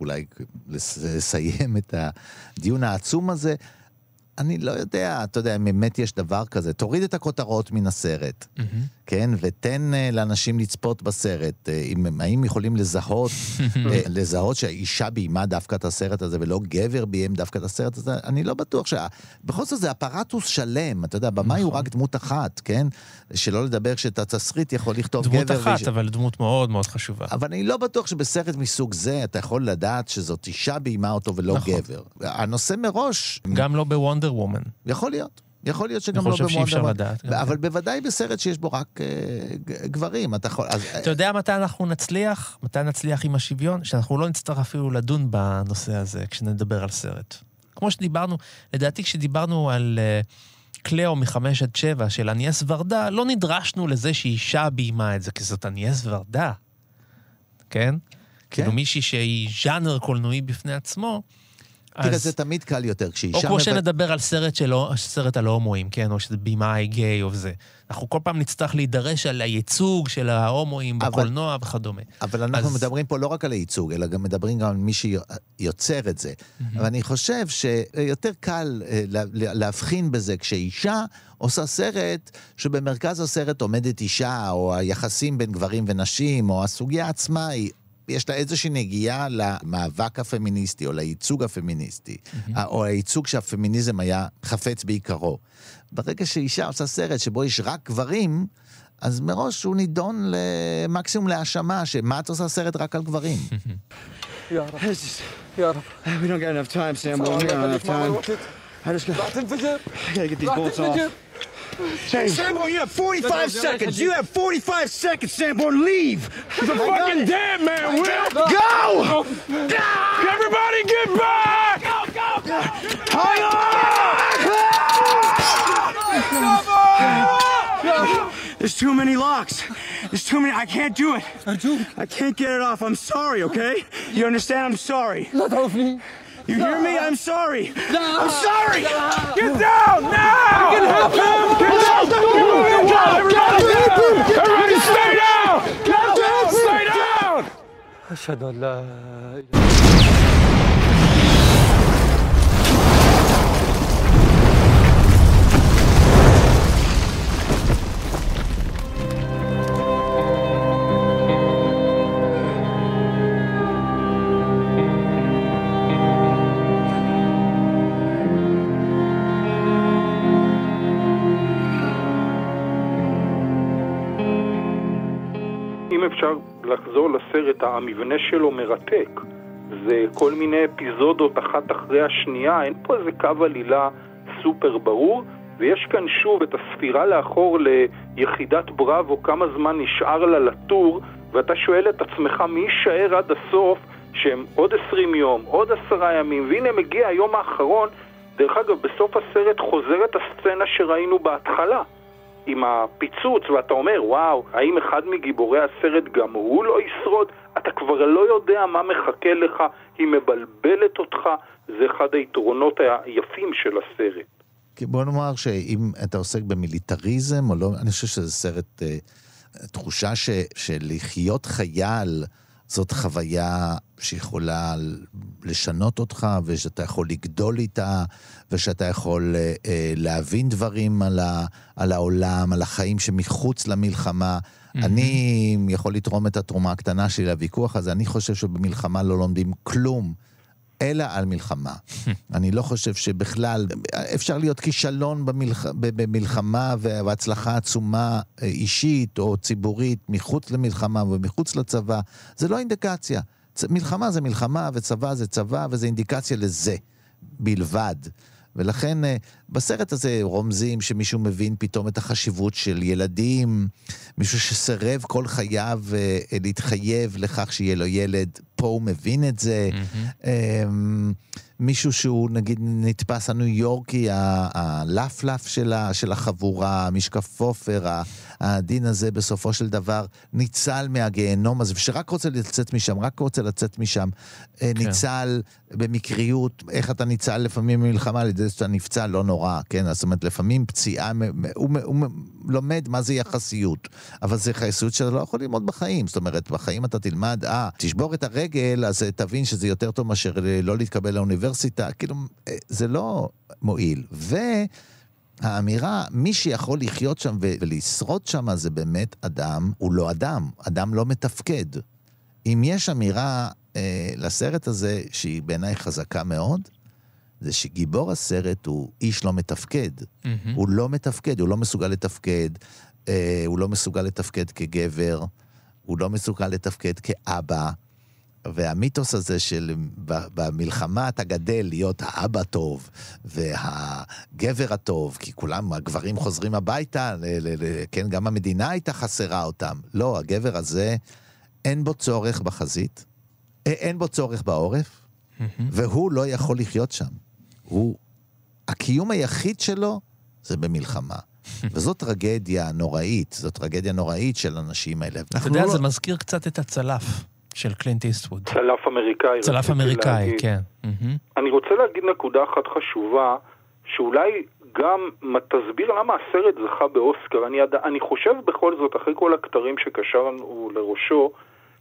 S4: אולי לסיים את הדיון העצום הזה. אני לא יודע, אתה יודע, אם באמת יש דבר כזה. תוריד את הכותרות מן הסרט, mm-hmm. כן? ותן uh, לאנשים לצפות בסרט. Uh, אם, האם יכולים לזהות, uh, לזהות שהאישה ביימה דווקא את הסרט הזה, ולא גבר ביים דווקא את הסרט הזה? אני לא בטוח שה... בכל זאת זה אפרטוס שלם, אתה יודע, במאי הוא נכון. רק דמות אחת, כן? שלא לדבר שאת התסריט יכול לכתוב דמות גבר.
S3: דמות אחת,
S4: ויש...
S3: אבל דמות מאוד מאוד חשובה.
S4: אבל אני לא בטוח שבסרט מסוג זה אתה יכול לדעת שזאת אישה ביימה אותו ולא
S3: נכון.
S4: גבר. הנושא מראש...
S3: גם לא בוונדר וונדר וומן.
S4: יכול להיות. יכול להיות שגם לא במועדון.
S3: אני חושב שאי אפשר לדעת.
S4: אבל
S3: כן.
S4: בוודאי בסרט שיש בו רק uh, גברים. אתה יכול... אז...
S3: אתה יודע מתי אנחנו נצליח? מתי נצליח עם השוויון? שאנחנו לא נצטרך אפילו לדון בנושא הזה כשנדבר על סרט. כמו שדיברנו, לדעתי כשדיברנו על... Uh, קליאו מחמש עד שבע של אניאס ורדה, לא נדרשנו לזה שאישה ביימה את זה, כי זאת אניאס ורדה, כן? כן. כאילו מישהי שהיא ז'אנר קולנועי בפני עצמו, אז...
S4: תראה, זה תמיד קל יותר כשאישה...
S3: או כמו
S4: מבט...
S3: שנדבר על סרט, של... סרט על ההומואים, כן? או שזה בימאי גיי או זה. אנחנו כל פעם נצטרך להידרש על הייצוג של ההומואים
S4: אבל...
S3: בקולנוע וכדומה.
S4: אבל אנחנו
S3: אז...
S4: מדברים פה לא רק על הייצוג, אלא גם מדברים גם על מי שיוצר את זה. Mm-hmm. ואני חושב שיותר קל אה, להבחין בזה כשאישה עושה סרט שבמרכז הסרט עומדת אישה, או היחסים בין גברים ונשים, או הסוגיה עצמה היא יש לה איזושהי נגיעה למאבק הפמיניסטי או לייצוג הפמיניסטי, mm-hmm. או הייצוג שהפמיניזם היה חפץ בעיקרו. ברגע שאישה עושה סרט שבו יש רק גברים, אז מראש הוא נידון למקסימום להאשמה, שמה את עושה סרט רק על גברים?
S5: Oh, we don't got enough. We don't got enough time. I just got, I gotta get these bolts off. James. Sanborn, you have 45 seconds. You have 45 seconds, Sanborn. Leave. He's fucking dead man, Will. Go. go. Everybody get back. Go, go, go. Hang on. There's too many locks. There's too many. I can't do it. I can't get it off. I'm sorry, okay? You understand? I'm sorry. Look, me. You hear me? I'm sorry. No. I'm sorry. No. Get down now. You can help him. Get down. Get down. Everybody, down. Everybody stay down. Get down. Stay down.
S10: أشهد أن لا إله
S7: לחזור לסרט, המבנה שלו מרתק. זה כל מיני אפיזודות אחת אחרי השנייה, אין פה איזה קו עלילה סופר ברור, ויש כאן שוב את הספירה לאחור ליחידת בראבו, כמה זמן נשאר לה לטור, ואתה שואל את עצמך מי יישאר עד הסוף, שהם עוד עשרים יום, עוד עשרה ימים, והנה מגיע היום האחרון, דרך אגב, בסוף הסרט חוזרת הסצנה שראינו בהתחלה. עם הפיצוץ, ואתה אומר, וואו, האם אחד מגיבורי הסרט גם הוא לא ישרוד? אתה כבר לא יודע מה מחכה לך, היא מבלבלת אותך, זה אחד היתרונות היפים של הסרט.
S4: בוא נאמר שאם אתה עוסק במיליטריזם או לא, אני חושב שזה סרט, אה, תחושה ש, שלחיות חייל זאת חוויה שיכולה לשנות אותך, ושאתה יכול לגדול איתה, ושאתה יכול אה, אה, להבין דברים על, ה, על העולם, על החיים שמחוץ למלחמה. Mm-hmm. אני יכול לתרום את התרומה הקטנה שלי לוויכוח הזה, אני חושב שבמלחמה לא לומדים כלום. אלא על מלחמה. אני לא חושב שבכלל, אפשר להיות כישלון במלח... במלחמה והצלחה עצומה אה, אישית או ציבורית מחוץ למלחמה ומחוץ לצבא, זה לא אינדיקציה. מלחמה זה מלחמה וצבא זה צבא וזה אינדיקציה לזה בלבד. ולכן אה, בסרט הזה רומזים שמישהו מבין פתאום את החשיבות של ילדים, מישהו שסירב כל חייו אה, להתחייב לכך שיהיה לו ילד, פה הוא מבין את זה. Mm-hmm. מישהו שהוא נגיד נתפס הניו יורקי, הלפלף של, של החבורה, עופר, הדין הזה בסופו של דבר ניצל מהגיהנום הזה, ושרק רוצה לצאת משם, רק רוצה לצאת משם, אה, כן. ניצל במקריות, איך אתה ניצל לפעמים במלחמה על ידי שאתה נפצע, לא נורא, כן? זאת אומרת, לפעמים פציעה, הוא, הוא, הוא לומד מה זה יחסיות, אבל זה יחסיות שאתה לא יכול ללמוד בחיים, זאת אומרת, בחיים אתה תלמד, אה, תשבור את הרגל, אז תבין שזה יותר טוב מאשר לא להתקבל לאוניברסיטה, כאילו, אה, זה לא מועיל. ו... האמירה, מי שיכול לחיות שם ולשרוד שם זה באמת אדם, הוא לא אדם, אדם לא מתפקד. אם יש אמירה אה, לסרט הזה שהיא בעיניי חזקה מאוד, זה שגיבור הסרט הוא איש לא מתפקד. Mm-hmm. הוא לא מתפקד, הוא לא מסוגל לתפקד, אה, הוא לא מסוגל לתפקד כגבר, הוא לא מסוגל לתפקד כאבא. והמיתוס הזה של במלחמה אתה גדל להיות האבא הטוב והגבר הטוב, כי כולם, הגברים חוזרים הביתה, כן, גם המדינה הייתה חסרה אותם. לא, הגבר הזה, אין בו צורך בחזית, אין בו צורך בעורף, והוא לא יכול לחיות שם. הוא, הקיום היחיד שלו זה במלחמה. וזו טרגדיה נוראית, זו טרגדיה נוראית של האנשים האלה.
S3: אתה יודע, לא... זה מזכיר קצת את הצלף. של קלינט איסטווד.
S7: צלף אמריקאי.
S3: צלף אמריקאי, להגיד. כן.
S7: אני רוצה להגיד נקודה אחת חשובה, שאולי גם תסביר למה הסרט זכה באוסקר. אני, יד... אני חושב בכל זאת, אחרי כל הכתרים שקשרנו לראשו,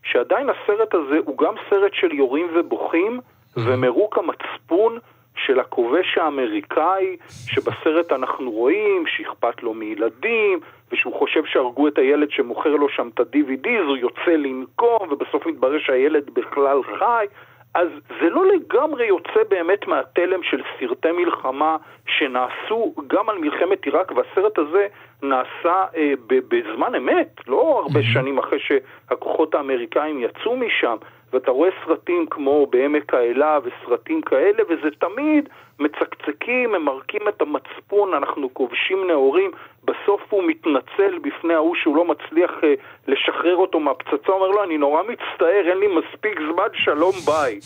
S7: שעדיין הסרט הזה הוא גם סרט של יורים ובוכים, ומרוק המצפון של הכובש האמריקאי, שבסרט אנחנו רואים שאכפת לו מילדים, ושהוא חושב שהרגו את הילד שמוכר לו שם את ה-DVD, אז הוא יוצא לנקום, ובסוף מתברר שהילד בכלל חי. אז זה לא לגמרי יוצא באמת מהתלם של סרטי מלחמה שנעשו גם על מלחמת עיראק, והסרט הזה נעשה אה, בזמן אמת, לא הרבה שנים אחרי שהכוחות האמריקאים יצאו משם. ואתה רואה סרטים כמו בעמק האלה וסרטים כאלה, וזה תמיד מצקצקים, ממרקים את המצפון, אנחנו כובשים נאורים, בסוף הוא מתנצל בפני ההוא שהוא לא מצליח אה, לשחרר אותו מהפצצה, אומר לו, אני נורא מצטער, אין לי מספיק זמן, שלום ביי.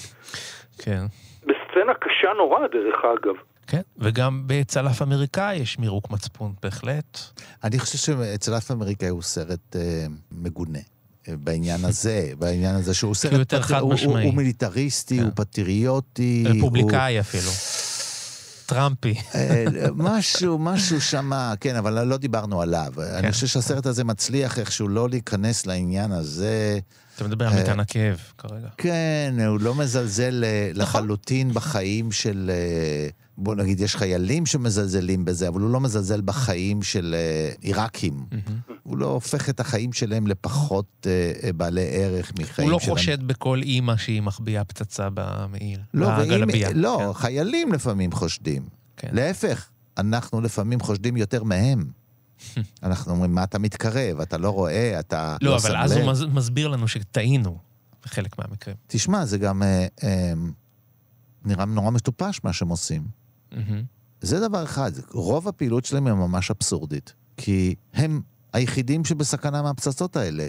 S3: כן.
S7: בסצנה קשה נורא, דרך אגב.
S3: כן, וגם בצלף אמריקאי יש מירוק מצפון, בהחלט.
S4: אני חושב שצלף אמריקאי הוא סרט אה, מגונה. בעניין הזה, בעניין הזה שהוא סרט...
S3: יותר חד משמעי.
S4: הוא, הוא מיליטריסטי, כן. הוא פטריוטי.
S3: רפובליקאי הוא... אפילו. טראמפי.
S4: אה, משהו, משהו שמה, כן, אבל לא דיברנו עליו. כן. אני חושב שהסרט הזה מצליח איכשהו לא להיכנס לעניין הזה.
S3: אתה מדבר על מטען הכאב כרגע.
S4: כן, הוא לא מזלזל אה, נכון. לחלוטין בחיים של... אה, בוא נגיד, יש חיילים שמזלזלים בזה, אבל הוא לא מזלזל בחיים של עיראקים. Mm-hmm. הוא לא הופך את החיים שלהם לפחות בעלי ערך מחיים שלהם.
S3: הוא לא חושד בכל אימא שהיא מחביאה פצצה במעיל,
S4: לא. לא, כן. חיילים לפעמים חושדים. כן. להפך, אנחנו לפעמים חושדים יותר מהם. אנחנו אומרים, מה אתה מתקרב? אתה לא רואה, אתה
S3: לא,
S4: לא
S3: אבל אז. הוא מס- מסביר לנו שטעינו בחלק מהמקרים.
S4: תשמע, זה גם אה, אה, נראה נורא מטופש מה שהם עושים.
S3: מהמם.
S4: זה דבר אחד, רוב הפעילות שלהם היא ממש אבסורדית. כי הם היחידים שבסכנה מהפצצות האלה.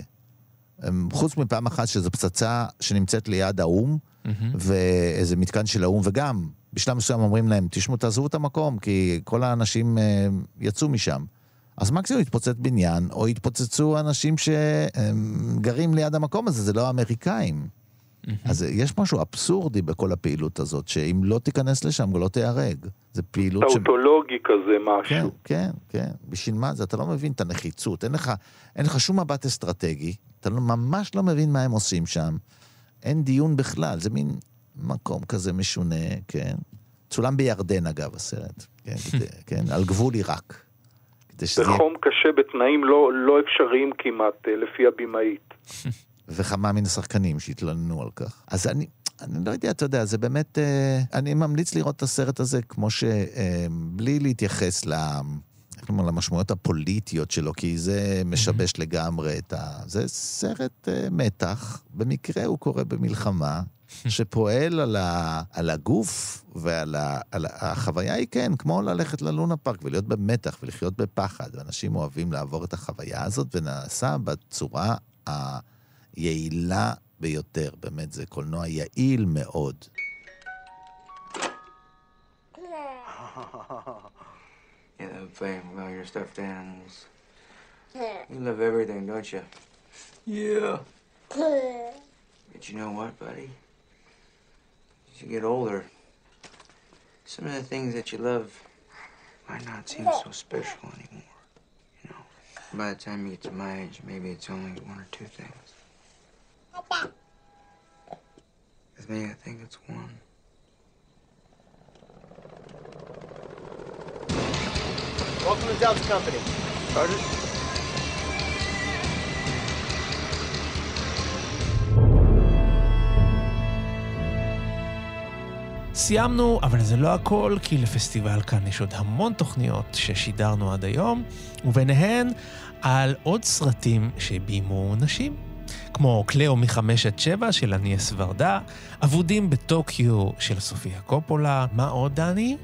S4: הם, חוץ מפעם אחת שזו פצצה שנמצאת ליד האו"ם,
S3: מהמם.
S4: ואיזה מתקן של האו"ם, וגם בשלב מסוים אומרים להם, תשמעו, תעזבו את המקום, כי כל האנשים אה, יצאו משם. אז מקסימום יתפוצץ בניין, או יתפוצצו אנשים שגרים ליד המקום הזה, זה לא האמריקאים. אז יש משהו אבסורדי בכל הפעילות הזאת, שאם לא תיכנס לשם, לא תיהרג. זה פעילות ש...
S7: טאוטולוגי כזה
S4: כן,
S7: משהו.
S4: כן, כן. בשביל מה זה? אתה לא מבין את הנחיצות. אין לך, אין לך שום מבט אסטרטגי, אתה לא, ממש לא מבין מה הם עושים שם. אין דיון בכלל, זה מין מקום כזה משונה, כן. צולם בירדן, אגב, הסרט. כן, כדי, כן, על גבול עיראק. יהיה...
S7: בחום קשה בתנאים לא, לא אפשריים כמעט, אה, לפי הבמאית.
S4: וכמה מן השחקנים שהתלוננו על כך. אז אני, אני לא יודע, אתה יודע, זה באמת... אה, אני ממליץ לראות את הסרט הזה כמו ש... אה, בלי להתייחס ל... איך לומר, למשמעויות הפוליטיות שלו, כי זה משבש לגמרי את ה... זה סרט אה, מתח, במקרה הוא קורה במלחמה, שפועל על, ה... על הגוף ועל ה... על. החוויה היא כן, כמו ללכת ללונה פארק ולהיות במתח ולחיות בפחד, ואנשים אוהבים לעבור את החוויה הזאת, ונעשה בצורה ה... יעילה ביותר, באמת, זה קולנוע יעיל מאוד.
S10: You love playing with all your stuffed animals. You love everything, don't you? Yeah. But you know what, buddy? As you get older, some of the things that you love might not seem so special anymore. You know, by the time you get to my age, maybe it's only one or two things. With me, I think it's one.
S6: Welcome to Delta Company.
S10: Sergeant?
S3: סיימנו, אבל זה לא הכל, כי לפסטיבל כאן יש עוד המון תוכניות ששידרנו עד היום, וביניהן על עוד סרטים שביימו נשים. כמו קליאו מחמש עד שבע של אניאס ורדה, אבודים בטוקיו של סופיה קופולה, מה עוד, דני?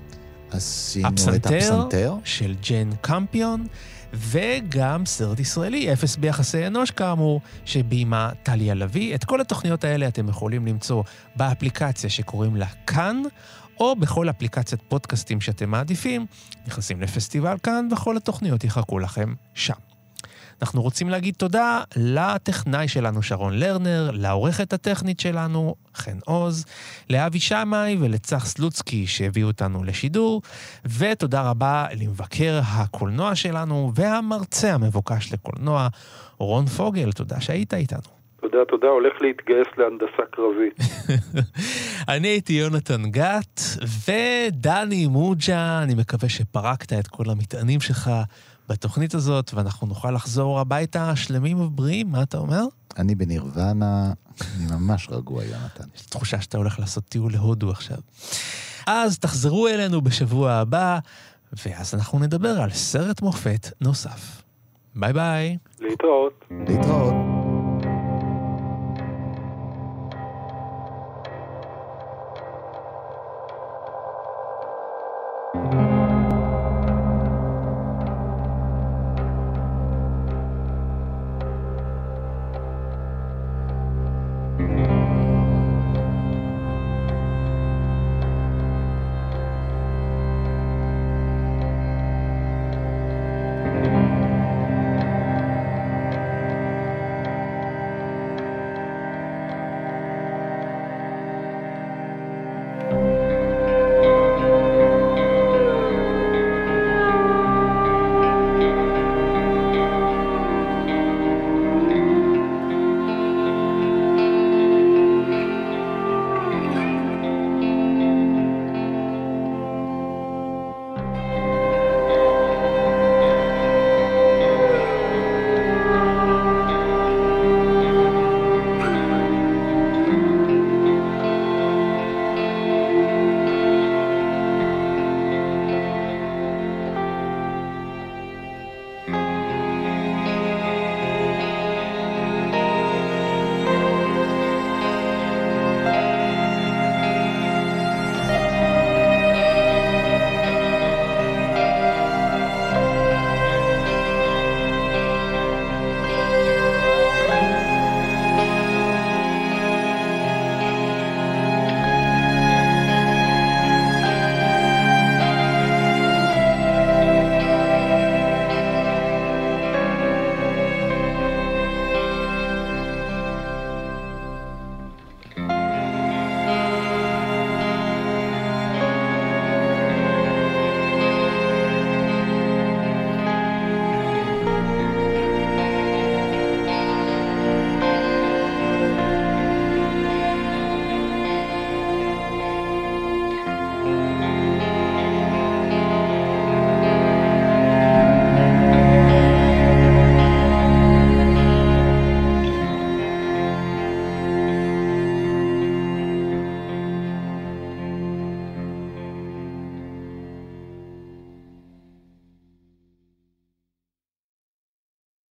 S4: עשינו את
S3: הפסנתר
S4: הפסנתר.
S3: של ג'ן קמפיון, וגם סרט ישראלי, אפס ביחסי אנוש כאמור, שביימה טליה לביא. את כל התוכניות האלה אתם יכולים למצוא באפליקציה שקוראים לה כאן, או בכל אפליקציית פודקאסטים שאתם מעדיפים. נכנסים לפסטיבל כאן, וכל התוכניות יחכו לכם שם. אנחנו רוצים להגיד תודה לטכנאי שלנו שרון לרנר, לעורכת הטכנית שלנו חן עוז, לאבי שמאי ולצח סלוצקי שהביאו אותנו לשידור, ותודה רבה למבקר הקולנוע שלנו והמרצה המבוקש לקולנוע, רון פוגל, תודה שהיית איתנו.
S7: תודה, תודה, הולך להתגייס להנדסה קרבית.
S3: אני הייתי יונתן גת, ודני מוג'ה, אני מקווה שפרקת את כל המטענים שלך בתוכנית הזאת, ואנחנו נוכל לחזור הביתה שלמים ובריאים, מה אתה אומר?
S4: אני בנירוונה, אני ממש רגוע, יונתן.
S3: יש לי תחושה שאתה הולך לעשות טיול להודו עכשיו. אז תחזרו אלינו בשבוע הבא, ואז אנחנו נדבר על סרט מופת נוסף. ביי ביי.
S7: להתראות.
S4: להתראות.